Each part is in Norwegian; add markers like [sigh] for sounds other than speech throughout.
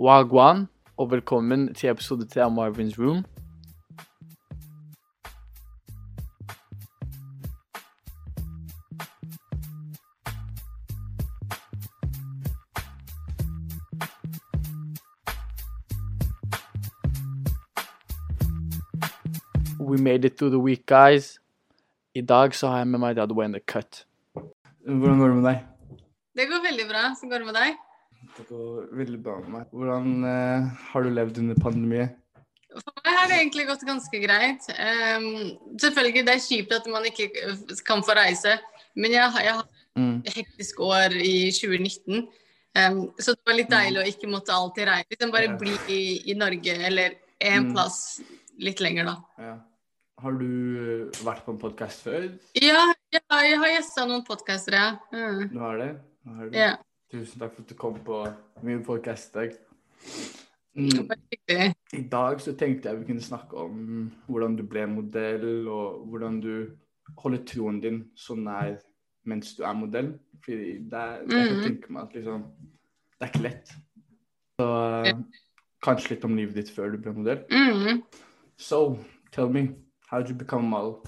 Wagwan, og velkommen til episode tre av Marvins Room. We made it through the week, guys. I dag så har jeg med meg The Other Way in the Cut. Hvordan går det med deg? Det går veldig bra. Så går det med deg? Veldig bra med meg. Hvordan eh, har du levd under pandemien? For meg har det egentlig gått ganske greit. Um, selvfølgelig, det er kjipt at man ikke kan få reise, men jeg, jeg har Mm. et hektisk år i 2019. Um, så det var litt deilig å ikke måtte alltid reise. Liksom bare Ja. bli i, i Norge eller en Mm. plass litt lenger, da. Ja. Har du vært på en podkast før? Ja, har- jeg har gjesta noen podkaster, ja. Mm. Du har det? Har det. ja. Tusen takk for at du kom på min podkast i dag. Mm. I dag så tenkte jeg vi kunne snakke om hvordan du ble modell, og hvordan du holder troen din så nær mens du er modell. Fordi det er, jeg kan Mhm. tenke meg at liksom Det er ikke lett. Så kanskje litt om livet ditt før du ble modell. Mm. So, tell me, how did you become a model?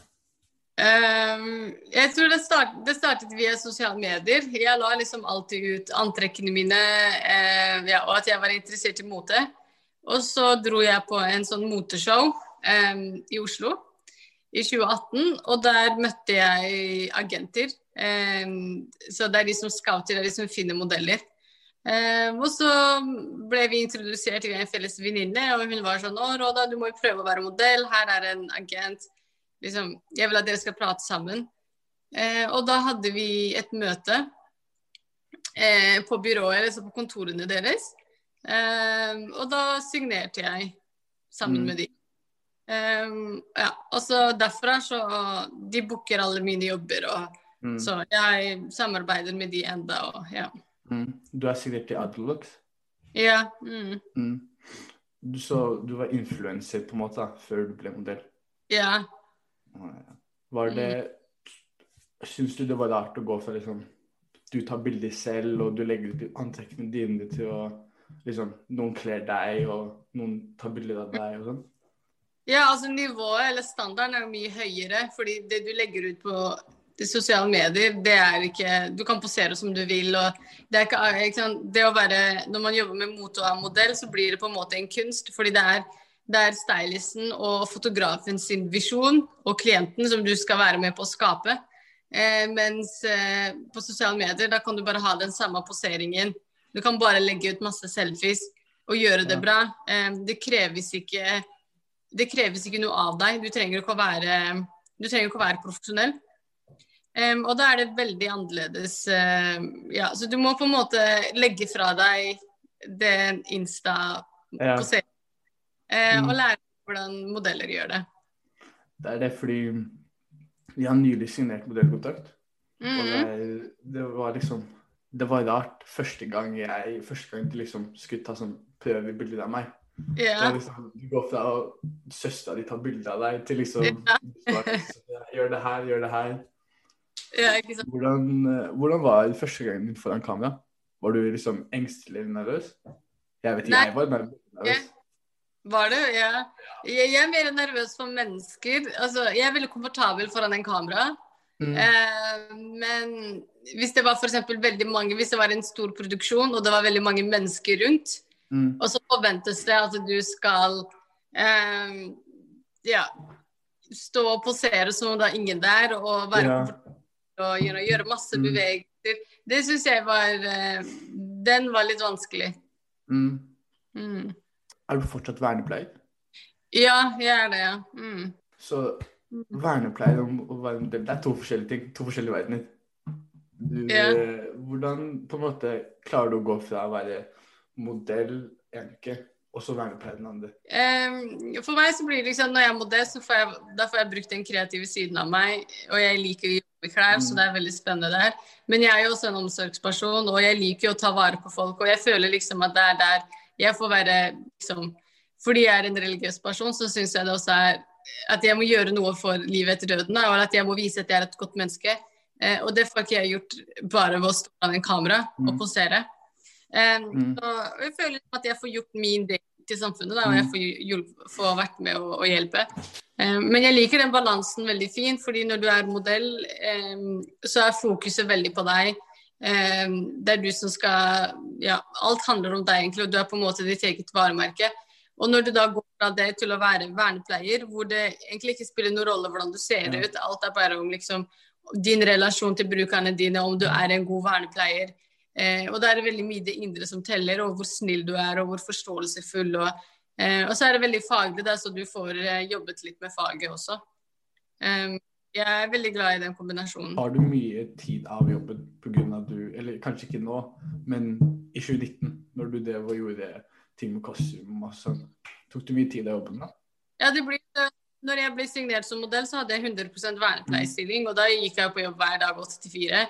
Ehm, jeg tror det, start, det startet via sosiale medier. Jeg la liksom alltid ut antrekkene mine, uh, ja, og at jeg var interessert i mote. Og så dro jeg på en sånn moteshow um, i Oslo i 2018, og der møtte jeg agenter. Um, så det er de som scouter, det er de som finner modeller. Og så ble vi introdusert til en felles venninne, og hun var sånn Å, Råda, du må jo prøve å være modell. Her er en agent liksom, jeg vil at dere skal prate sammen. Eh, og da hadde vi et møte eh, på byrået, eller så på kontorene deres. Eh, og da signerte jeg sammen Mm. med de. Eh, ja, og så derfra så De booker alle mine jobber, og Mm. så jeg samarbeider med de enda, og ja. Mm. Du er signert til Adlux. Ja. Mm, Mm. Du, så du var influenser på en måte før du ble modell. ja. Var det Syns du det var rart å gå fra liksom Du tar bilder selv, og du legger ut antrekkene dine til å liksom Noen kler deg, og noen tar bilder av deg og sånn? Ja, altså nivået eller standarden er jo mye høyere, fordi det du legger ut på de sosiale medier, det er ikke Du kan posere som du vil, og det er ikke, ikke sant? Det å være Når man jobber med mote og er modell, så blir det på en måte en kunst, fordi det er det er stylisten og fotografen sin visjon og klienten som du skal være med på å skape. Eh, mens eh, på sosiale medier, da kan du bare ha den samme poseringen. Du kan bare legge ut masse selfies og gjøre det Ja. bra. Eh, det kreves ikke det kreves ikke noe av deg. Du trenger ikke å være, du ikke å være profesjonell. Em, og da er det veldig annerledes. eh, ja, så du må på en måte legge fra deg den Insta-poseringen. Eh, Mm. Og lære hvordan modeller gjør det. Det er det fordi vi har nylig signert modellkontrakt. Og det, det var liksom Det var rart første gang jeg Første gang de liksom skulle ta sånn prøvebilde av meg. Det liksom, du går fra at søstera di tar bilde av deg, til liksom yeah. [laughs] Gjør det her, gjør det her. ja, ikke sant. Hvordan, eh, hvordan var det første gangen din foran kamera? Var du liksom engstelig eller nervøs? Jeg vet ikke, Nei. jeg var nervøs. Var det? Ja. Jeg, er mer nervøs for mennesker. Altså, jeg er veldig komfortabel foran en kamera. Mm. Eh, men hvis det var for veldig mange, hvis det var en stor produksjon og det var veldig mange mennesker rundt, Mm. og så forventes det at du skal eh, ja, stå og posere som om det er ingen der, og være Ja. og know, gjøre masse Mm. bevegelser. Det syns jeg var eh, Den var litt vanskelig. Mm. Er du fortsatt vernepleier? Ja, jeg er det, ja. Mm. Så vernepleier og vernepleier, det er to forskjellige ting. To forskjellige verdener. Du, eh, hvordan på en måte klarer du å gå fra å være modell enke og så vernepleier den andre? Um, for meg så blir det liksom, når jeg er modell, så får jeg, da får jeg brukt den kreative siden av meg. Og jeg liker å jobbe med klær, så Mm. det er veldig spennende der. Men jeg er jo også en omsorgsperson, og jeg liker jo å ta vare på folk. Og jeg føler liksom at det er der jeg får være liksom Fordi jeg er en religiøs person, så syns jeg det også er at jeg må gjøre noe for livet etter døden. Og at jeg må vise at jeg er et godt menneske. Eh, og det får ikke jeg gjort bare ved å stå foran en kamera og Mm. posere. Eh, Mm. så jeg føler at jeg får gjort min del til samfunnet, da, og jeg Mm. får, hjulp- får vært med å, å hjelpe. Eh, men jeg liker den balansen veldig fint, fordi når du er modell, um, så er fokuset veldig på deg. Um, det er du som skal Ja, alt handler om deg, egentlig, og du er på en måte ditt eget varemerke. Og når du da går fra det til å være vernepleier, hvor det egentlig ikke spiller noen rolle hvordan du ser ut, alt er bare om liksom din relasjon til brukerne dine, om du er en god vernepleier. Eh, og da er det veldig mye det indre som teller, og hvor snill du er, og hvor forståelsesfull. Og, eh, og så er det veldig faglig, da, så du får eh, jobbet litt med faget også. Eh, jeg er veldig glad i den kombinasjonen. Har du mye tid av jobben pga. du Eller kanskje ikke nå, men i 2019, når du drev og gjorde ting med kostyme og sånn. Tok du mye tid av jobben da? Ja, det blir, når jeg ble signert som modell, så hadde jeg 100% vernepleierstilling, og da gikk jeg på jobb hver dag 8 til 4.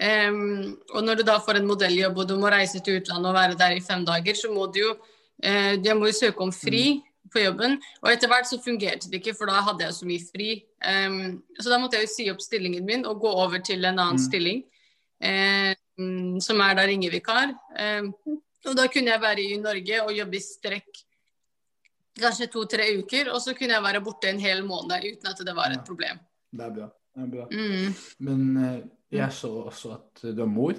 Um, og når du da får en modelljobb og du må reise til utlandet og være der i fem dager, så må du jo uh, Jeg må jo søke om fri på jobben. Og etter hvert så fungerte det ikke, for da hadde jeg så mye fri. Um, så da måtte jeg jo si opp stillingen min og gå over til en annen Mm. stilling, mm, som er da ringevikar. Um, og da kunne jeg være i Norge og jobbe i strekk kanskje to-tre uker, og så kunne jeg være borte en hel måned uten at det var et problem. Det er bra. Det er bra. Mm. Men eh, jeg så også at du er mor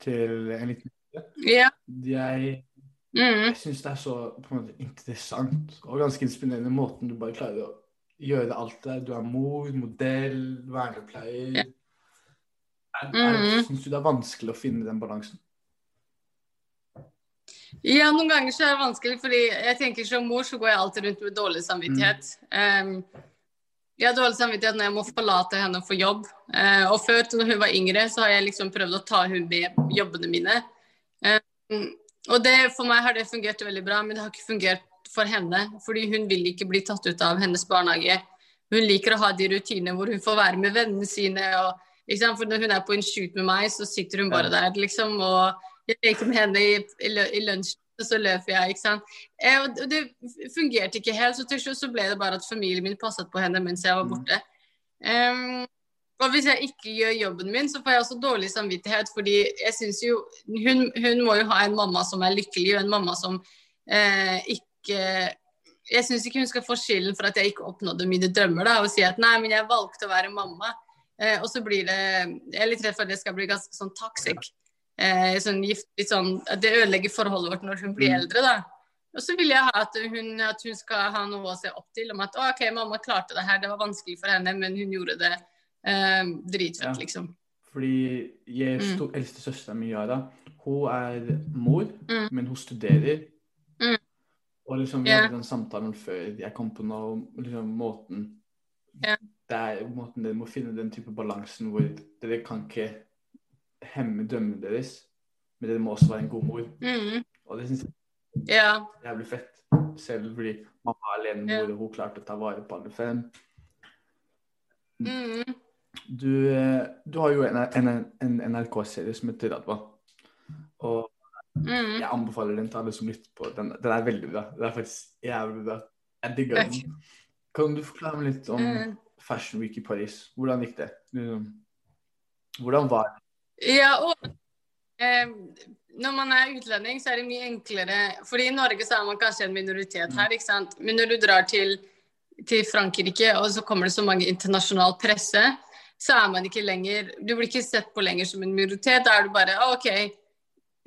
til en liten Ja. Jeg, Mm. jeg syns det er så måte interessant og ganske inspirerende måten du bare klarer å gjøre alt det der. Du er mor, modell, vernepleier. Yeah. Mhm. Syns du det er vanskelig å finne den balansen? ja, noen ganger så er det vanskelig, fordi jeg tenker som mor så går jeg alltid rundt med dårlig samvittighet. Um, jeg har dårlig samvittighet når jeg må forlate henne for jobb. Uh, og før, når hun var yngre, så har jeg liksom prøvd å ta hun med jobbene mine. Um, og det, for meg har det fungert veldig bra, men det har ikke fungert for henne. Fordi hun vil ikke bli tatt ut av hennes barnehage. Hun liker å ha de rutinene hvor hun får være med vennene sine. Og? For når hun er på en shoot med meg, så sitter hun bare der, liksom. Og jeg leker med henne i, i, i lunsjen, og så løper jeg, ikke sant. Eh, og det- fungerte ikke helt, så til slutt så ble det bare at familien min passet på henne mens jeg var Mm. borte. Um, og hvis jeg ikke gjør jobben min, så får jeg også dårlig samvittighet, fordi jeg synes jo hun, hun må jo ha en mamma som er lykkelig, og en mamma som eh, ikke Jeg syns ikke hun skal få skylden for at jeg ikke oppnådde mine drømmer, da, og si at nei, men jeg valgte å være mamma. Eh, og så blir det Jeg er litt redd for at det skal bli ganske sånn toxic. Eh, sånn gift, litt sånn, at Det ødelegger forholdet vårt når hun blir Mm. eldre, da. Og så vil jeg ha at hun, at hun skal ha noe å se opp til. Om at OK, mamma klarte det her, det var vanskelig for henne, men hun gjorde det eh, dritfett, Ja. liksom. Fordi jeg, Mm. sto, eldste søsteren min, Yara, hun er mor, Mm. men hun studerer. Mm. Og liksom, vi yeah. hadde den samtalen før jeg kom på noe, liksom måten yeah. Det er måten dere må finne den type balansen hvor dere kan ikke hemme drømmene deres, men dere må også være en god mor. Mm. Og det syns jeg er jævlig fett. Selv fordi mamma er alene yeah. og hun klarte å ta vare på alle fem. Mm. Du, eh, du har jo en, en, en NRK-serie som heter Radva. Og Mm. jeg anbefaler den til alle som lytter på. Den, den er veldig bra. Den er faktisk jævlig bra. Jeg digger den. Kan du forklare meg litt om Mm. Fashion Week i Paris? Hvordan gikk det? Liksom, Hvordan var det? Ja, og eh, når man er utlending, så er det mye enklere. Fordi i Norge så er man kanskje en minoritet her, ikke sant. Men når du drar til, til Frankrike, og så kommer det så mange internasjonal presse, så er man ikke lenger Du blir ikke sett på lenger som en minoritet. Da er du bare OK,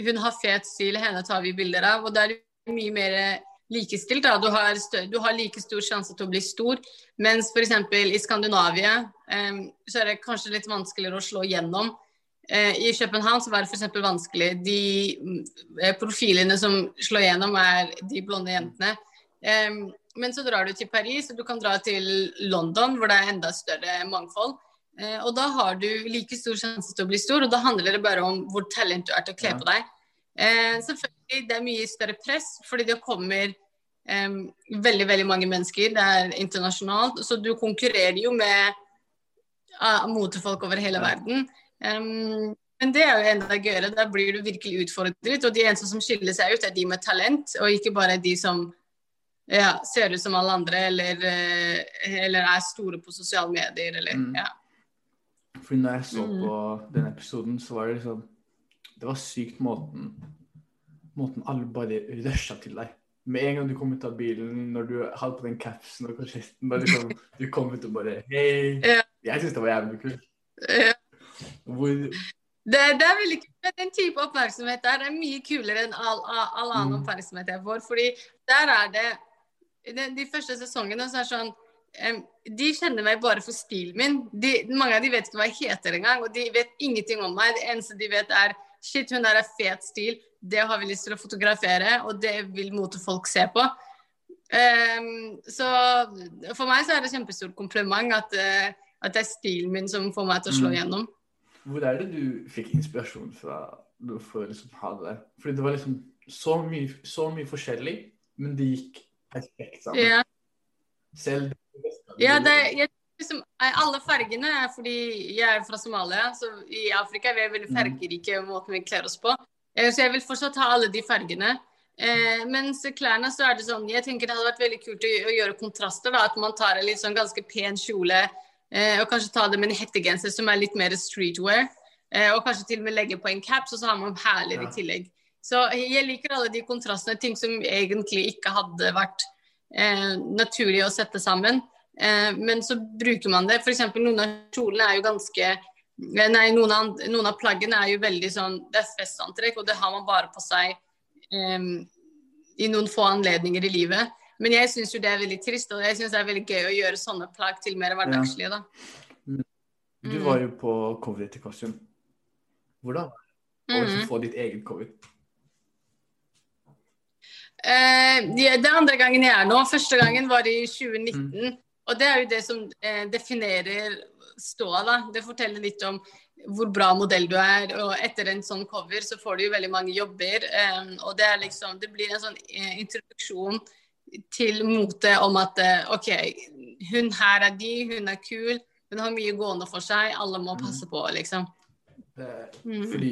hun har fet stil, henne tar vi bilder av. Og da er det mye mer likestilt. Da. Du, har større, du har like stor sjanse til å bli stor. Mens f.eks. i Skandinavia um, så er det kanskje litt vanskeligere å slå gjennom. Uh, I København så var det f.eks. vanskelig. De eh, profilene som slår gjennom, er de blonde jentene. Um, men så drar du til Paris, og du kan dra til London, hvor det er enda større mangfold. Eh, og da har du like stor sjanse til å bli stor, og da handler det bare om hvor talent du er til å kle på deg. Eh, selvfølgelig, det er mye større press, fordi det kommer eh, veldig, veldig mange mennesker. Det er internasjonalt, så du konkurrerer jo med uh, motefolk over hele verden. Um, men det er jo enda gøyere. Der blir du virkelig utfordret. Og de eneste som skiller seg ut, er de med talent, og ikke bare de som ja, ser ut som alle andre, eller, eh, eller er store på sosiale medier, eller Mm. ja. Fordi når jeg så Mm. på den episoden, så var det liksom Det var sykt måten måten alle bare rusha til deg. Med en gang du kom ut av bilen, når du hadde på den capsen og korsetten, liksom, du kom ut og bare Hei. Ja. Jeg syns det var jævlig kult. Ja. Hvor Det, det er veldig kult. Men Den type oppmerksomhet der er mye kulere enn all, all, all annen Mm. oppmerksomhet jeg får. Fordi der er det de, de første sesongene så er det sånn De kjenner meg bare for stilen min. De, mange av de vet ikke hva jeg heter engang, og de vet ingenting om meg. Det eneste de vet, er Shit, hun der er fet stil. Det har vi lyst til å fotografere, og det vil motefolk se på. Um, så for meg så er det kjempestort kompliment at, uh, at det er stilen min som får meg til å slå Mm. igjennom. Hvor er det du fikk inspirasjon fra for å liksom ha det? Fordi det var liksom så mye, så mye forskjellig, men det gikk perfekt sammen. Ja. Selv Ja, det- jeg, liksom, alle fargene er fordi jeg er fra Somalia, så i Afrika er vi veldig Mm. fargerike i måten vi kler oss på. Eh, Så jeg vil fortsatt ha alle de fargene. Eh, mens klærne så er det sånn Jeg tenker det hadde vært veldig kult å, å gjøre kontraster. da, At man tar en litt sånn ganske pen kjole eh, og kanskje ta det med en hettegenser som er litt mer streetwear. Eh, og kanskje til og med legge på en caps, og så har man herligere Ja. i tillegg. Så jeg liker alle de kontrastene. Ting som egentlig ikke hadde vært eh, naturlig å sette sammen. Eh, men så bruker man det. F.eks. noen av kjolene er jo ganske eh, Nei, noen av, noen av plaggene er jo veldig sånn Det er festantrekk, og det har man bare på seg eh, i noen få anledninger i livet. Men jeg syns jo det er veldig trist, og jeg syns det er veldig gøy å gjøre sånne plagg til mer hverdagslige, da. Du Mm. var jo på coveret til Kostium. Hvordan var det å Mm. få ditt eget cover? Eh, det andre gangen jeg er nå. Første gangen var i 2019. Og det er jo det som eh, definerer ståa, da. Det forteller litt om hvor bra modell du er. Og etter en sånn cover så får du jo veldig mange jobber. Eh, og det er liksom Det blir en sånn eh, introduksjon til mote om at eh, OK, hun her er de, hun er kul, hun har mye gående for seg, alle må passe på, liksom. Det, Mm. Fordi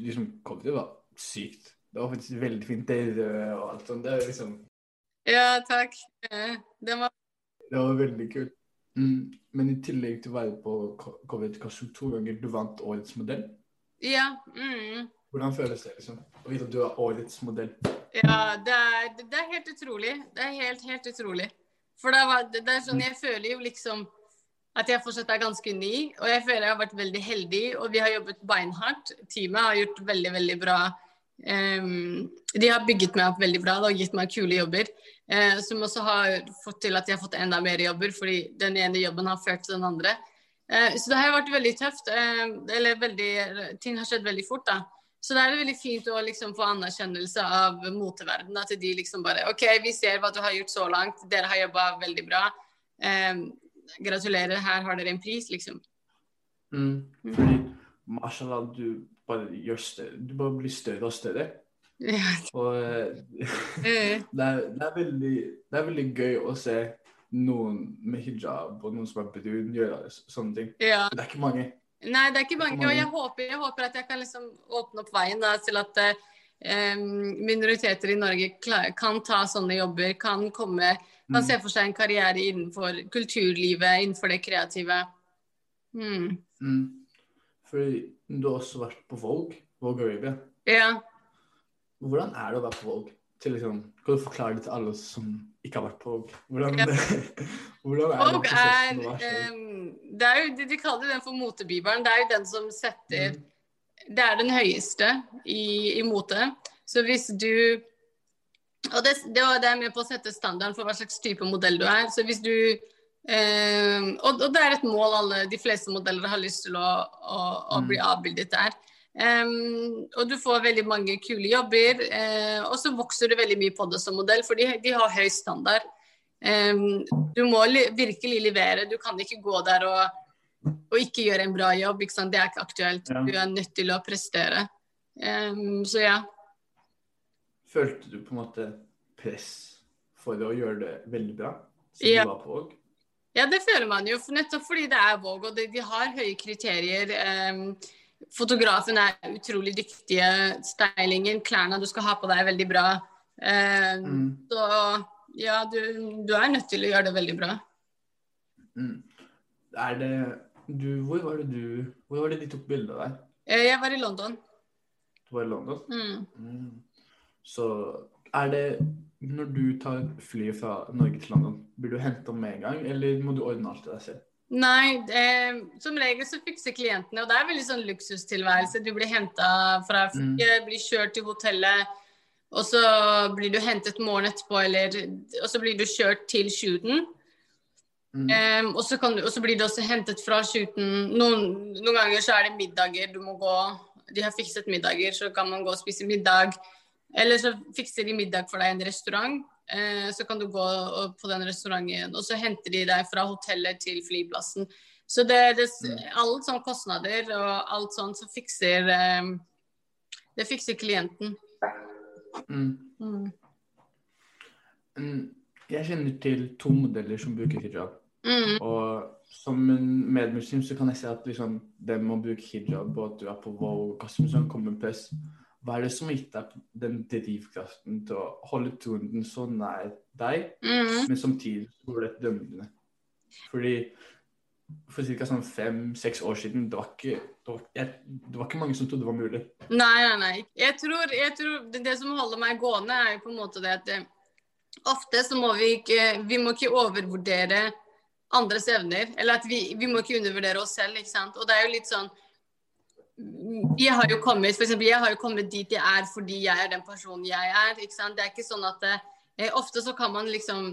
liksom, coveret var sykt. Det var faktisk veldig fint. Det røde og alt sånt. Det, er liksom, Ja, takk. Eh, det var det var veldig kult. Mm. Men i tillegg til å være på co- coveret to ganger, du vant årets modell. Ja. Mm. Hvordan føles det liksom? å vite at du er årets modell? Ja, det er, det er helt utrolig. Det er helt, helt utrolig. For det, var, det er sånn, jeg føler jo liksom at jeg fortsatt er ganske ny, og jeg føler jeg har vært veldig heldig, og vi har jobbet beinhardt. Teamet har gjort veldig, veldig bra. Ehm, de har bygget meg opp veldig bra og gitt meg kule jobber. Uh, som også har fått til at jeg har fått enda mer jobber, fordi den ene jobben har ført til den andre. Uh, så det har vært veldig tøft. Uh, eller veldig, ting har skjedd veldig fort, da. Så det er veldig fint å liksom få anerkjennelse av moteverdenen. At de liksom bare OK, vi ser hva du har gjort så langt. Dere har jobba veldig bra. Eh, gratulerer, her har dere en pris, liksom. Mm. Fordi mashallah, du bare gjør større. Du bare blir større og større. Ja. Og eh, [laughs] det, er, det, er veldig, det er veldig gøy å se noen med hijab og noen som er brun gjøre sånne ting. ja. Det er ikke mange. Nei, det er ikke mange. mange. Og jeg håper, jeg håper at jeg kan liksom åpne opp veien da, til at eh, minoriteter i Norge kan ta sånne jobber, kan komme Kan Mm. se for seg en karriere innenfor kulturlivet, innenfor det kreative. Mm. Mm. Fordi du har også vært på Vogue, Vogue Arabia. Ja. Hvordan er det å være på Vogue? Til liksom, kan du forklare det til alle som ikke har vært på Vogue? Hvordan, Ja. [laughs] hvordan er det Og er, um, det er jo, de, kaller den for motebibelen. Det er jo den som setter Det er den høyeste i, i mote. Så hvis du Og det, det, det er med på å sette standarden for hva slags type modell du er. Så hvis du ehm, og, og det er et mål alle, de fleste modeller har lyst til å, å, å bli avbildet der. Um, og du får veldig mange kule jobber, uh, og så vokser du veldig mye på det som modell, for de, de har høy standard. Um, du må li virkelig levere. Du kan ikke gå der og, og ikke gjøre en bra jobb. Det er ikke aktuelt. Ja. Du er nødt til å prestere. Så ja. Følte du på en måte press for å gjøre det veldig bra? Som Ja. du var på Vogue? Ja, det føler man jo, for nettopp fordi det er Våg, og de, de har høye kriterier. Ehm, fotografen er utrolig dyktige, stylingen, klærne du skal ha på deg er veldig bra. Ehm, Mm. Så ja, du, du er nødt til å gjøre det veldig bra. Mm. Er det du, hvor, var det du, hvor var det de tok bilde av deg? Eh, Jeg var i London. Du var i London. Mm. Mm. Så er det Når du tar fly fra Norge til London, blir du henta med en gang, eller må du ordne alt til deg selv? Nei, eh, som regel så fikser klientene, og det er veldig sånn luksustilværelse. Du blir henta fra flyet, blir kjørt til hotellet, og så blir du hentet morgenen etterpå, eller Og så blir du kjørt til shooten. Mm. Em, og, så kan du, og så blir du også hentet fra shooten. Noen, noen ganger så er det middager du må gå De har fikset middager, så kan man gå og spise middag. Eller så fikser de middag for deg i en restaurant. Eh, så kan du gå på den restauranten, og så henter de deg fra hotellet til flyplassen. Så det, det Mm. alle sånne kostnader og alt sånt så fikser eh, Det fikser klienten. Mm. Mm. Jeg kjenner til to modeller som bruker hijab. Mm. Og som en medmuslim så kan jeg si at liksom, det med å bruke hijab og at du er på som sånn kommer press, hva er det som har gitt deg den drivkraften til å holde tronen så nær deg, Mm. men samtidig går det etter drømmene? Fordi for ca. sånn fem-seks år siden, det var, ikke, det, var, jeg, det var ikke mange som trodde det var mulig. Nei, nei, nei. Jeg tror, jeg tror det, det som holder meg gående, er jo på en måte det at eh, ofte så må vi ikke Vi må ikke overvurdere andres evner. Eller at vi, vi må ikke undervurdere oss selv, ikke sant. Og det er jo litt sånn Jeg har jo kommet for eksempel, jeg har jo kommet dit jeg er fordi jeg er den personen jeg er. ikke sant? Det er ikke sånn at eh, Ofte så kan man liksom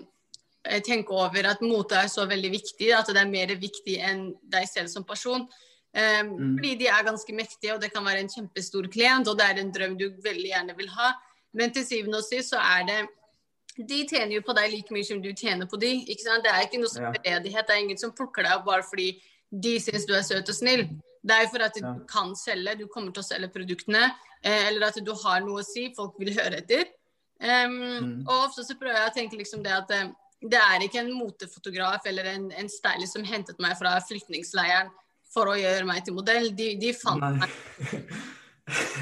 eh, tenke over at mote er så veldig viktig, at det er mer viktig enn deg selv som person. Um, Mm. Fordi de er ganske mektige, og det kan være en kjempestor klient, og det er en drøm du veldig gjerne vil ha. Men til syvende og sist så er det De tjener jo på deg like mye som du tjener på de, ikke sant? Det er ikke noe som Ja. det er ingen som plukker deg opp bare fordi de syns du er søt og snill. Det er jo for at du kan selge, du kommer til å selge produktene, eh, eller at du har noe å si, folk vil høre etter. Um. Og ofte så prøver jeg å tenke liksom det at eh, det er ikke en motefotograf eller en, en stylist som hentet meg fra flyktningleiren for å gjøre meg til modell. De, de fant Nei. meg.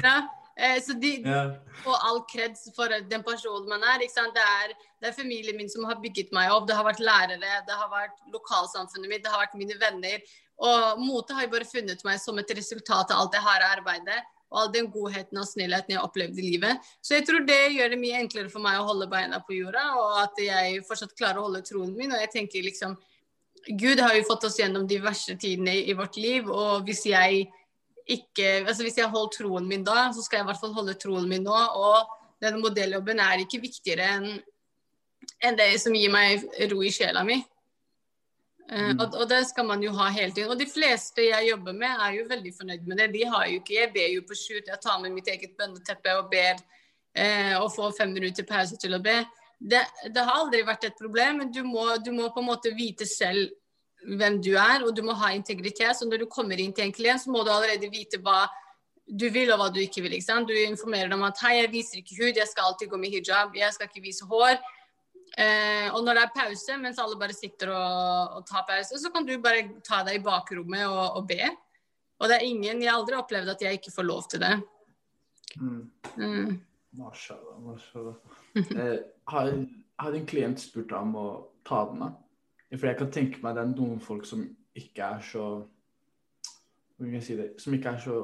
Ja. Eh, så de ja. får all kreds for den personen man er. Det, er, det er familien min som har bygget meg opp, det har vært lærere, det har vært lokalsamfunnet mitt, det har vært mine venner. Og motet har jo bare funnet meg som et resultat av alt det harde arbeidet og all den godheten og snillheten jeg har opplevd i livet. Så jeg tror det gjør det mye enklere for meg å holde beina på jorda, og at jeg fortsatt klarer å holde troen min. Og jeg tenker liksom Gud har jo fått oss gjennom de verste tidene i, vårt liv, og hvis jeg ikke Altså hvis jeg holdt troen min da, så skal jeg i hvert fall holde troen min nå. Og denne modelljobben er ikke viktigere enn enn det som gir meg ro i sjela mi. Eh, Mm. og, og det skal man jo ha hele tiden. Og de fleste jeg jobber med, er jo veldig fornøyd med det. De har jo ikke Jeg ber jo på shoot, jeg tar med mitt eget bønneteppe og ber eh, og får fem minutter pause til å be. Det, det har aldri vært et problem, men du må, du må på en måte vite selv hvem du er, og du må ha integritet. Så når du kommer inn til en klient, så må du allerede vite hva du vil og hva du ikke vil. ikke? Du informerer dem at hei, jeg viser ikke hud, jeg skal alltid gå med hijab, jeg skal ikke vise hår. Eh, og når det er pause, mens alle bare sitter og, og tar pause, så kan du bare ta deg i bakrommet og, og be. Og det er ingen Jeg har aldri opplevd at jeg ikke får lov til det. Mm. Mm. Mashallah, mashallah. Eh, har, har en klient spurt deg om å ta den av? For jeg kan tenke meg det er noen folk som ikke er så Hvordan kan jeg si det? Som ikke er så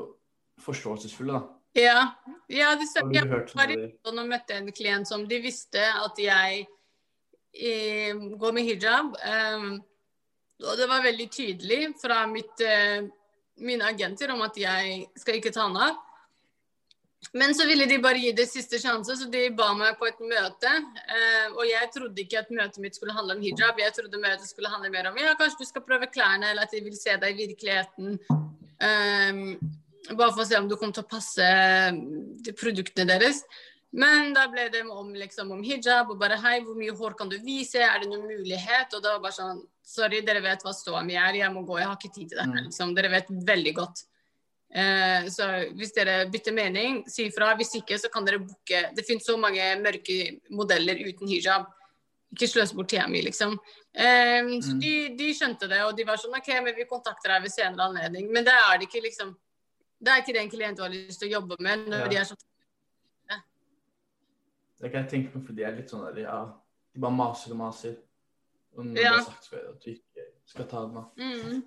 forståelsesfulle, da. Ja, ja det, stemmer. jeg var i London og møtte en klient som de visste at jeg eh, går med hijab. Um, og det var veldig tydelig fra mitt, eh, mine agenter om at jeg skal ikke ta den av. Men så ville de bare gi det siste sjanse, så de ba meg på et møte. Eh, og jeg trodde ikke at møtet mitt skulle handle om hijab. Jeg trodde møtet skulle handle mer om ja, kanskje du skal prøve klærne, eller at de vil se deg i virkeligheten. Um, bare for å se om du kommer til å passe de produktene deres. Men da ble det om, liksom, om hijab og bare hei, hvor mye hår kan du vise, er det noen mulighet? Og det var bare sånn sorry, dere vet hva ståa mi er, jeg må gå, jeg har ikke tid til det. Mm. Liksom. Dere vet veldig godt. Eh, så hvis dere bytter mening, si ifra. Hvis ikke, så kan dere booke Det finnes så mange mørke modeller uten hijab. Ikke sløs bort tida mi, liksom. Eh, så Mm. de, de skjønte det, og de var sånn OK, men vi kontakter deg ved senere anledning. Men det er det ikke, liksom. Det er ikke den klienten du har lyst til å jobbe med når Ja. de er sånn Det kan jeg tenke på, for de er litt sånn der, ja, de bare maser og maser. Og noen Ja. har sagt før at du ikke skal ta den av. mm,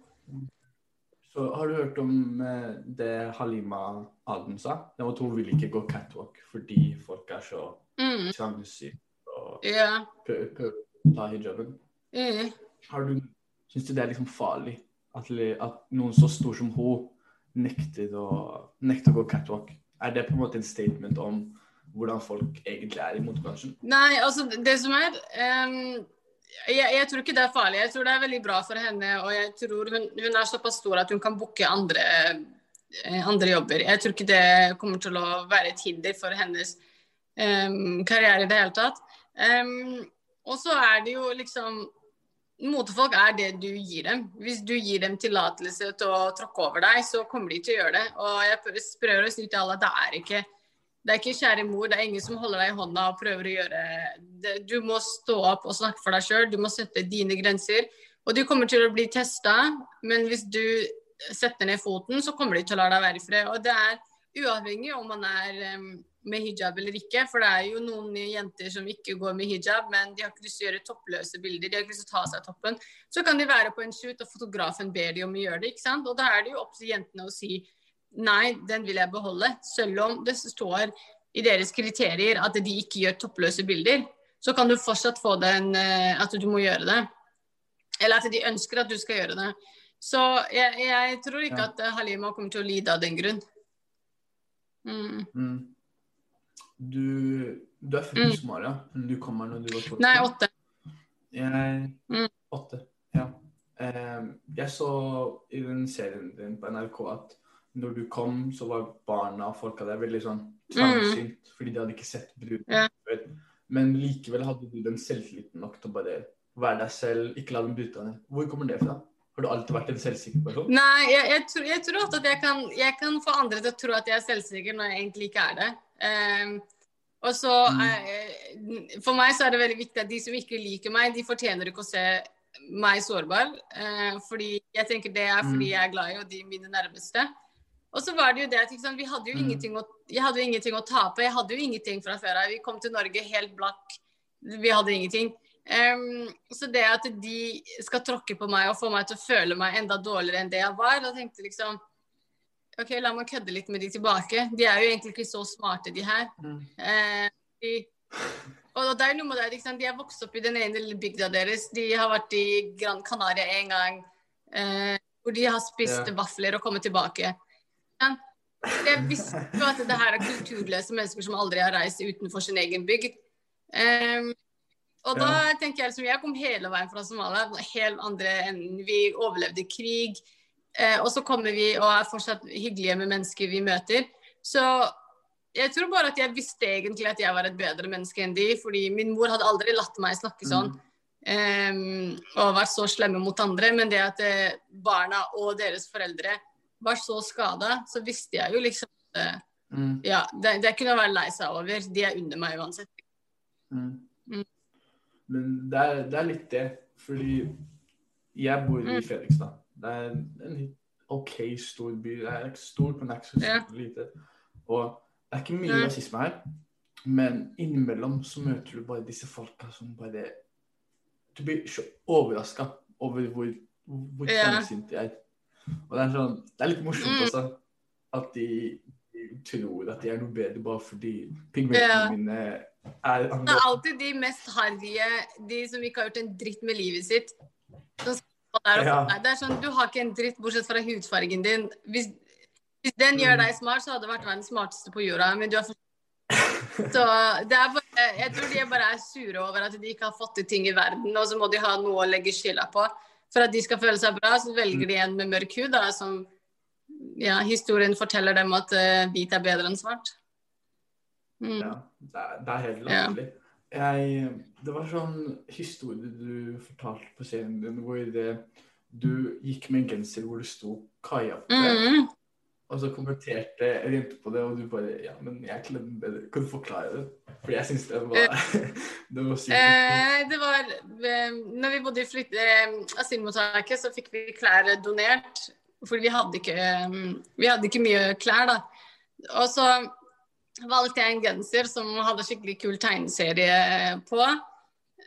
Så har du hørt om eh, det Halima Aden sa? Det var at hun vil ikke gå catwalk fordi folk er så Mm. trangsyke og Ja. prøver, prøver å ta hijaben. Mm. Har du, syns du det er liksom farlig at, at noen så stor som hun nekter å, nekter å gå catwalk? Er det på en måte en statement om hvordan folk egentlig er i motebransjen? Nei, altså det som er um, jeg, jeg tror ikke det er farlig. Jeg tror det er veldig bra for henne. Og jeg tror hun, hun er såpass stor at hun kan booke andre, eh, andre jobber. Jeg tror ikke det kommer til å være et hinder for hennes um, karriere i det hele tatt. Um, og så er det jo liksom Motefolk er det du gir dem. Hvis du gir dem tillatelse til å tråkke over deg, så kommer de til å gjøre det. Og jeg prøver- å si til alle at det er ikke det er ikke kjære mor, det er ingen som holder deg i hånda og prøver å gjøre det. Du må stå opp og snakke for deg sjøl, du må sette dine grenser. Og du kommer til å bli testa, men hvis du setter ned foten, så kommer de til å la deg være i fred. Og det er uavhengig om man er med hijab eller ikke, for det er jo noen jenter som ikke går med hijab, men de har ikke lyst til å gjøre toppløse bilder, de har ikke lyst til å ta seg toppen. Så kan de være på en shoot, og fotografen ber de om å gjøre det, ikke sant. Og da er det jo opp til jentene å si Nei, den vil jeg beholde. Selv om det står i deres kriterier at de ikke gjør toppløse bilder, så kan du fortsatt få den eh, at du må gjøre det. Eller at de ønsker at du skal gjøre det. Så jeg, jeg tror ikke Ja. at eh, Halima kommer til å lide av den grunn. Mm. Mm. Du, du er frisk, Mm. men du kommer når du var tolv? Nei, åtte. Jeg Mm. Åtte, ja. Eh, jeg så i den serien din på NRK at når du kom, så var barna og folka der veldig sånn trangsynt, fordi de hadde ikke sett bruden yeah. Før. Men likevel hadde du den selvtilliten nok til å bare være deg selv, ikke la dem bryte deg ned. Hvor kommer det fra? Har du alltid vært en selvsikker person? Nei, jeg, jeg, tror, jeg tror at jeg kan, jeg kan få andre til å tro at jeg er selvsikker når jeg egentlig ikke er det. Um, og så Mm. uh, For meg så er det veldig viktig at de som ikke liker meg, de fortjener ikke å se meg sårbar. Uh, fordi jeg tenker det er fordi Mm. jeg er glad i og de mine nærmeste. Og så var det jo det at liksom, vi hadde jo Mm. ingenting å, jeg hadde jo ingenting å tape. Jeg hadde jo ingenting fra før av. Vi kom til Norge helt blakk. Vi hadde ingenting. Um, så det at de skal tråkke på meg og få meg til å føle meg enda dårligere enn det jeg var, da tenkte jeg liksom OK, la meg kødde litt med de tilbake. De er jo egentlig ikke så smarte, de her. Mm. Uh, de, og det er noe med det, liksom. De har vokst opp i den ene lille bygda deres. De har vært i Gran Canaria en gang. Uh, hvor de har spist yeah. vafler og kommet tilbake. Ja. Jeg visste jo at det her er kulturløse mennesker som aldri har reist utenfor sin egen bygd. Um, og da tenker jeg liksom, jeg kom hele veien fra Somalia, helt andre enden. Vi overlevde krig. Eh, og så kommer vi og er fortsatt hyggelige med mennesker vi møter. Så jeg tror bare at jeg visste egentlig at jeg var et bedre menneske enn de, fordi min mor hadde aldri latt meg snakke sånn. Mm. Um, og vært så slemme mot andre. Men det at eh, barna og deres foreldre var så skada, så visste jeg jo liksom at eh, Mm. ja, det, det kunne jeg være lei seg over. De er under meg uansett. Mm. Mm. Men det er, det er litt det, fordi jeg bor i Mm. Fredrikstad. Det er en OK stor by. Det er ikke stor, men det er ikke så Ja. lite. Og det er ikke mye rasisme her, men innimellom så møter du bare disse folka som bare Du blir så overraska over hvor, hvor Ja. trangsynt de er. Og det er sånn Det er litt morsomt Mm. også at de, de tror at de er noe bedre bare fordi pigmentene mine er Det er alltid de mest harrige, de som ikke har gjort en dritt med livet sitt. Ja. Det er sånn, Du har ikke en dritt bortsett fra hudfargen din. Hvis, hvis den gjør Mm. deg smart, så hadde du vært verdens smarteste på jorda. Men du er for... Så det bare, Jeg tror de bare er sure over at de ikke har fått til ting i verden, og så må de ha noe å legge skylda på. For at de skal føle seg bra, så velger de en med mørk hud, da, som ja, historien forteller dem at uh, hvit er bedre enn svart. Mm. Ja, det er, det er helt latterlig. Ja. det var sånn historie du fortalte på scenen din, hvor det, du gikk med en genser hvor det sto Kaja på Mm. Og så kommenterte en jente på det, og du bare Ja, men jeg klemmer bedre. Kan du forklare det? For jeg syns det var [laughs] Det var sykt. Eh, det var eh, Når vi bodde i flytt, eh, asylmottaket, så fikk vi klær donert. Fordi vi hadde ikke, vi hadde ikke mye klær, da. Og så valgte jeg en genser som hadde skikkelig kul tegneserie på.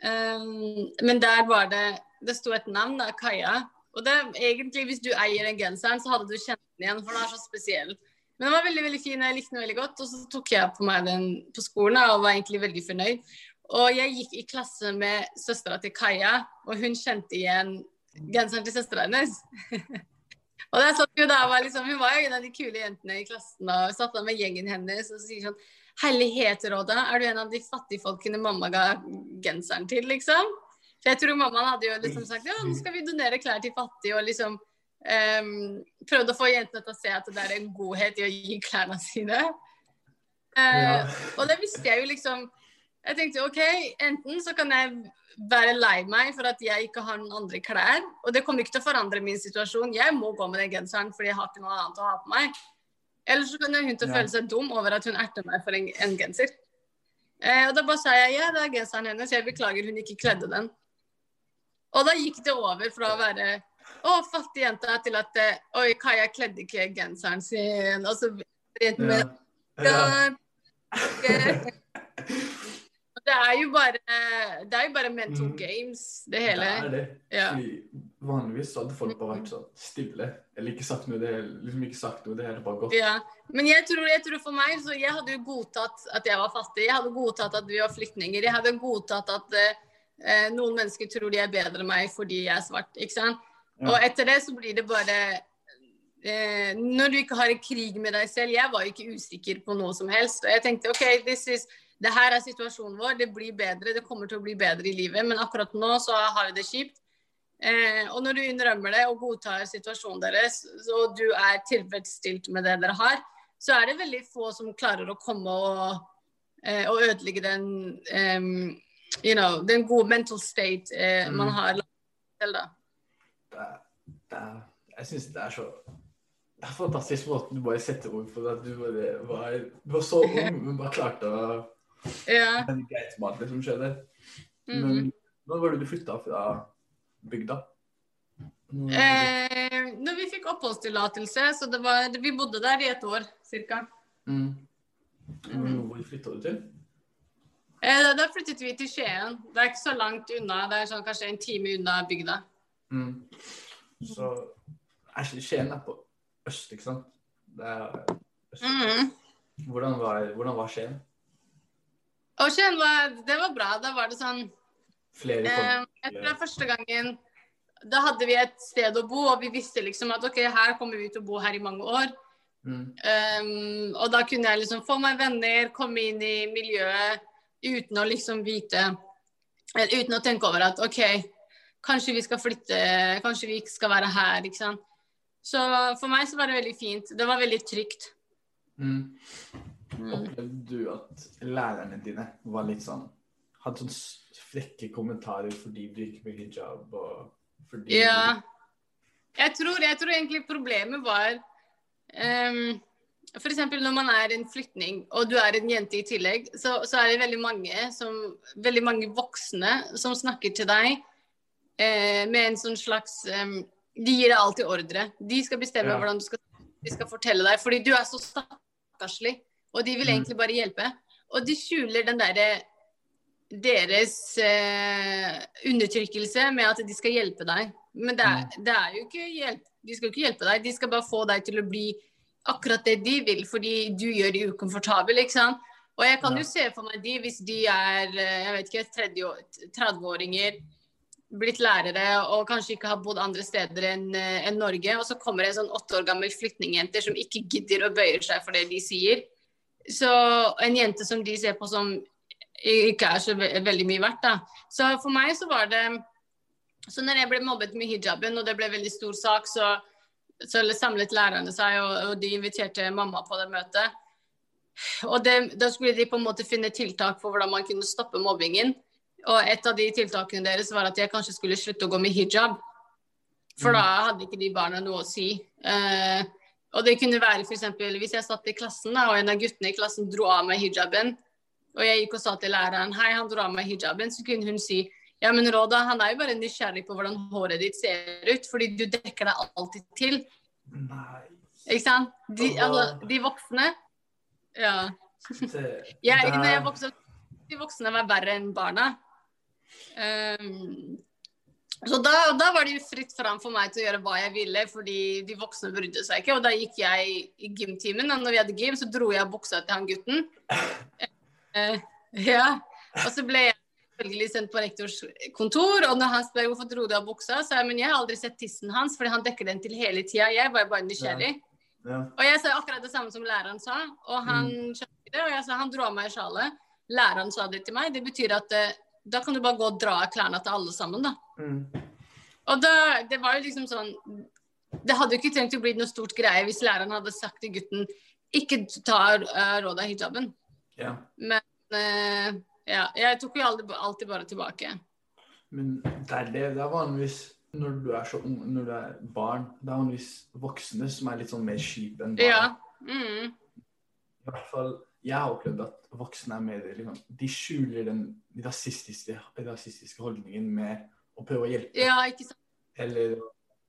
Um, men der var det Det sto et navn, da, Kaja. Og det er egentlig, hvis du eier den genseren, så hadde du kjent den igjen, for den er så spesiell. Men den var veldig veldig fin, jeg likte den veldig godt. Og så tok jeg på meg den på skolen og var egentlig veldig fornøyd. Og jeg gikk i klasse med søstera til Kaja, og hun kjente igjen genseren til søstera hennes. [laughs] og der satt sånn, da, var liksom, Hun var jo en av de kule jentene i klassen og satt der med gjengen hennes og så sier sånn Herlighet, Råda, er du en av de fattigfolkene mamma ga genseren til, liksom? For jeg tror mammaen hadde jo liksom sagt ja, nå skal vi donere klær til fattige, og liksom um, prøvde å få jentene til å se at det er en godhet i å gi klærne sine. Uh, ja. Og det visste jeg jo liksom Jeg tenkte OK, enten så kan jeg være lei meg for at jeg ikke har noen andre klær, og det kommer ikke til å forandre min situasjon. Jeg må gå med den genseren fordi jeg har ikke noe annet å ha på meg. Eller så kan hun til å føle seg dum over at hun erter meg for en, en genser. Eh, og da bare sa jeg ja, det er genseren hennes, jeg beklager hun ikke kledde den. Og da gikk det over fra å være å, fattig jente til at oi, Kaja kledde ikke genseren sin. Og så med ja. ja. Det er jo bare Det er jo bare mental mm. games, det hele. Det er det. Ja. Vanligvis hadde folk bare vært sånn stille. Eller ikke sagt noe. Det liksom ikke sagt noe, det hele bare gått. Ja. Men jeg tror, jeg tror for meg så Jeg hadde jo godtatt at jeg var fattig. Jeg hadde godtatt at vi var flyktninger. Jeg hadde godtatt at eh, noen mennesker tror de er bedre enn meg fordi jeg er svart. ikke sant? Ja. Og etter det så blir det bare eh, Når du ikke har en krig med deg selv Jeg var jo ikke usikker på noe som helst. Og jeg tenkte OK, this is det her er situasjonen vår, det blir bedre, det kommer til å bli bedre i livet. Men akkurat nå så har vi det kjipt. Eh, og når du innrømmer det og godtar situasjonen deres, og du er tilfredsstilt med det dere har, så er det veldig få som klarer å komme og, eh, og ødelegge den um, you know, den gode mental state eh, man mm. har til, da. Det, det, jeg syns det er så det er fantastisk måten du bare setter ord på det. At du, bare var, du var så [laughs] ung, men bare klarte å ja. Men greit mat, det som skjedde. Mm. Når var det du flytta fra bygda? Eh, når vi fikk oppholdstillatelse, så det var, vi bodde der i et år ca. Mm. mm. Hvor flytta du til? Eh, da flyttet vi til Skien. Det er ikke så langt unna. Det er sånn, kanskje en time unna bygda. Mm. Så Skien er på øst, ikke sant? Det øst. Mm. Hvordan, var, hvordan var Skien? Ocean var, det var bra. Da var det sånn Flere eh, Jeg tror første gangen Da hadde vi et sted å bo, og vi visste liksom at OK, her kommer vi til å bo her i mange år. Mm. Um, og da kunne jeg liksom få meg venner, komme inn i miljøet uten å liksom vite Eller uten å tenke over at OK, kanskje vi skal flytte, kanskje vi ikke skal være her, ikke sant. Så for meg så var det veldig fint. Det var veldig trygt. Mm. Mm. Opplevde du at lærerne dine var litt sånn Hadde sånn frekke kommentarer fordi du ikke med hijab og fordi Ja. Jeg tror, jeg tror egentlig problemet var um, F.eks. når man er en flyktning og du er en jente i tillegg, så, så er det veldig mange, som, veldig mange voksne som snakker til deg eh, med en sånn slags eh, De gir deg alltid ordre. De skal bestemme ja. hvordan du skal, de skal fortelle deg, fordi du er så stakkarslig. Og de vil mm. egentlig bare hjelpe. Og de skjuler den derre deres eh, undertrykkelse med at de skal hjelpe deg. Men det er, mm. det er, jo ikke hjelp. De skal jo ikke hjelpe deg. De skal bare få deg til å bli akkurat det de vil, fordi du gjør de ukomfortable, ikke sant. Og jeg kan jo se for meg de hvis de er eh, jeg vet ikke, 30-åringer, blitt lærere og kanskje ikke har bodd andre steder enn eh, en Norge, og så kommer det en sånn åtte år gammel flyktningjente som ikke gidder å bøye seg for det de sier. Så en jente som de ser på som ikke er så veldig mye verdt, da. Så for meg så var det Så når jeg ble mobbet med hijaben, og det ble veldig stor sak, så, så samlet lærerne seg, og, og, de inviterte mamma på det møtet. Og det, da skulle de på en måte finne tiltak for hvordan man kunne stoppe mobbingen. Og et av de tiltakene deres var at jeg kanskje skulle slutte å gå med hijab. For mm. da hadde ikke de barna noe å si. Eh, og det kunne være f.eks. hvis jeg satt i klassen da, og en av guttene i klassen dro av meg hijaben, og jeg gikk og sa til læreren hei, han dro av meg hijaben, så kunne hun si ja, men Råda, han er jo bare nysgjerrig på hvordan håret ditt ser ut, fordi du dekker deg alltid til. Nei. Ikke sant? De, altså, de voksne Ja. [laughs] jeg, når jeg vokste opp, de voksne var verre enn barna. Um, Så da, da var det jo fritt fram for meg til å gjøre hva jeg ville, fordi de voksne brydde seg ikke. Og da gikk jeg i gymtimen, og når vi hadde gym, så dro jeg buksa til han gutten. Uh, [laughs] ja. Og så ble jeg selvfølgelig sendt på rektors kontor, og når han spør hvorfor dro du av buksa, så jeg men jeg har aldri sett tissen hans, fordi han dekker den til hele tida. Jeg var bare nysgjerrig. Ja. Og jeg sa akkurat det samme som læreren sa, og han skjønte det. Og jeg sa han dro av meg sjalet. Læreren sa det til meg. Det betyr at uh, da kan du bare gå og dra av klærne til alle sammen, da. Mm. Og da, det var jo liksom sånn Det hadde jo ikke trengt å bli noe stort greie hvis læreren hadde sagt til gutten ikke ta uh, råd av hijaben. ja. Men eh, ja, jeg tok jo alltid, alltid bare tilbake. Men det er det. Det er vanligvis når du er så ung, når du er barn, det er vanligvis voksne som er litt sånn mer kjipe enn barn. Ja. Mm. I hvert fall, jeg har opplevd at voksne er mer liksom, De skjuler den rasistiske, rasistiske holdningen med å prøve å hjelpe. ja, ikke sant. Eller,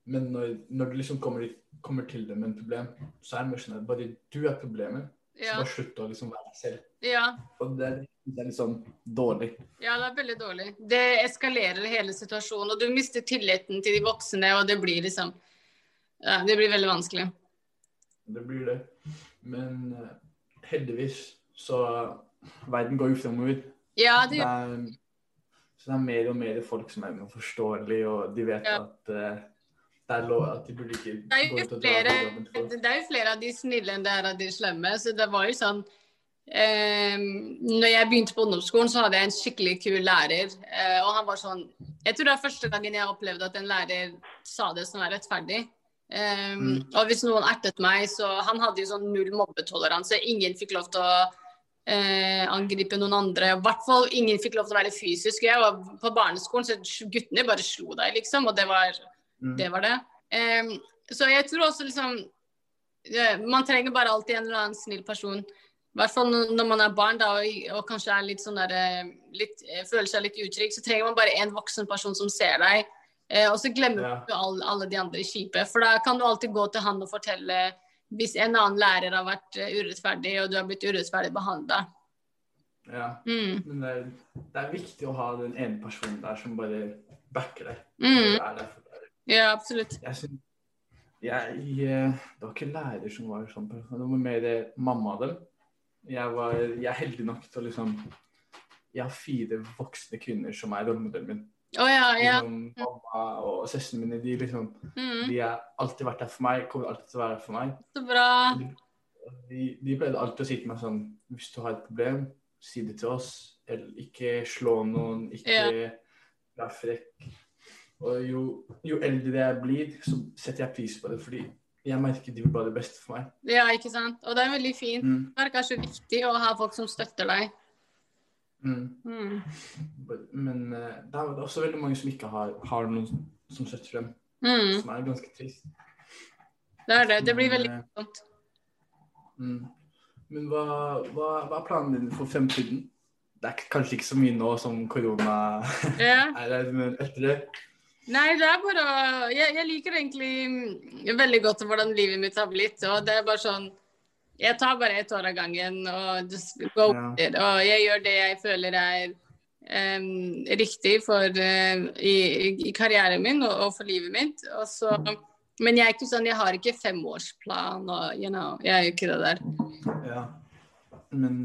men når, når du liksom kommer, kommer til dem med en problem, så er det mer sånn at bare du er problemet. Så bare slutt å liksom være deg selv. ja. Og det, er- det er litt sånn dårlig. Ja, det er veldig dårlig. Det eskalerer hele situasjonen, og du mister tilliten til de voksne, og det blir liksom ja, Det blir veldig vanskelig. Det blir det. Men eh, heldigvis så Verden går jo fremover. Ja, det Det gjør er, så det er mer og mer folk som er forståelige, og de vet Ja. at uh, det er lov at de burde ikke Det er flere, det er jo flere av de snille enn det er av de slemme. Så det var jo sånn eh, Når jeg begynte på ungdomsskolen, så hadde jeg en skikkelig kul lærer. Eh, og han var sånn Jeg tror det er første gangen jeg opplevde at en lærer sa det som er rettferdig. Eh, Mm. Og hvis noen ertet meg, så Han hadde jo sånn null mobbetoleranse. Ingen fikk lov til å eh, angripe noen andre. I hvert fall ingen fikk lov til å være fysisk. Jeg var på barneskolen, så guttene bare slo deg, liksom. Og det var Mm. det var det. Em, så jeg tror også liksom eh, Man trenger bare alltid en eller annen snill person. I hvert fall når man er barn da, og, kanskje er litt sånn der, eh, litt, eh, føler seg litt utrygg, så trenger man bare en voksen person som ser deg. Eh, og så glemmer Ja. du alle, alle de andre kjipe. For da kan du alltid gå til han og fortelle hvis en annen lærer har vært urettferdig, og du har blitt urettferdig behandla. Ja. Mm. Men det er, det er viktig å ha den ene personen der som bare backer deg. Mm. Der. Ja, absolutt. Jeg synes, jeg, det var ikke lærer som var sånn person, det var mer mamma av dem. Jeg, var, jeg er heldig nok til å liksom Jeg har fire voksne kvinner som er rollemodellen min. Oh, ja, ja. Liksom, mamma og søstrene mine de, liksom, Mm. de har alltid vært der for meg, kommer alltid til å være der for meg. Så bra. De, de pleide alltid å si til meg sånn Hvis du har et problem, si det til oss. Eller ikke slå noen, ikke være frekk. Og jo, jo eldre jeg blir, så setter jeg pris på det. Fordi jeg merker de vil bare det beste for meg. Ja, ikke sant. Og det er veldig fint. Mm, Det er kanskje viktig å ha folk som støtter deg. mm. Mm. Men eh, det er også veldig mange som ikke har, har noen som støtter dem. Mm. Som er ganske trist. Det er det. Det blir veldig eh, vondt. Mm. Men hva, hva, hva er planen din for fremtiden? Det er kanskje ikke så mye nå som korona Ja. [laughs] er her, men etter det Nei, det er bare å jeg, jeg liker egentlig mm, veldig godt hvordan livet mitt har blitt. Og det er bare sånn Jeg tar bare ett år av gangen og just go Ja. it. Og jeg gjør det jeg føler er um, riktig for uh, i, i karrieren min og, og for livet mitt. Og så men jeg er ikke sånn, jeg har ikke femårsplan og you know, jeg er jo ikke det der. Ja. Men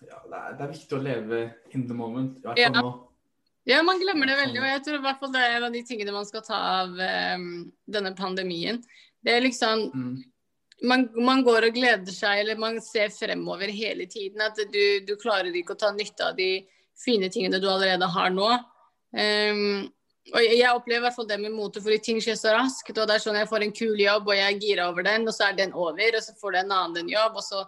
ja, det, er, det er viktig å leve in the moment. I hvert fall Ja. nå. Ja, man glemmer det veldig, og jeg tror i hvert fall det er en av de tingene man skal ta av um, denne pandemien. Det er liksom Mm. man, man går og gleder seg, eller man ser fremover hele tiden. At du, du klarer ikke å ta nytte av de fine tingene du allerede har nå. Um, og jeg, jeg opplever i hvert fall det med mote, fordi ting skjer så raskt. Og det er sånn jeg får en kul jobb, og jeg er gira over den, og så er den over, og så får du en annen en jobb, og så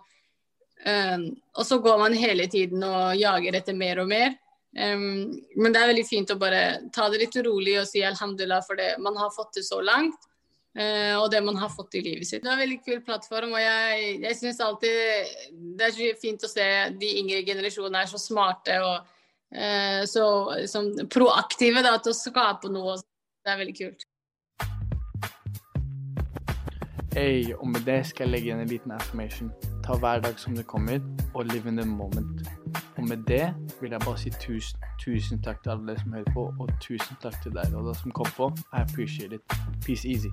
um, Og så går man hele tiden og jager etter mer og mer. Em, men det er veldig fint å bare ta det litt rolig og si alhamdulillah for det man har fått det så langt. Uh, og det man har fått i livet sitt. Det er en veldig kul plattform, og jeg, jeg syns alltid det er så fint å se de yngre generasjonene er så smarte og uh, så liksom, proaktive da, til å skape noe. Det er veldig kult. Hey, og med det skal jeg legge igjen en liten affirmation. Ta hver dag som det kommer, og live in the moment. Og med det vil jeg bare si tusen, tusen takk til alle som hører på, og tusen takk til deg, dere som kom på. I appreciate it. Peace easy.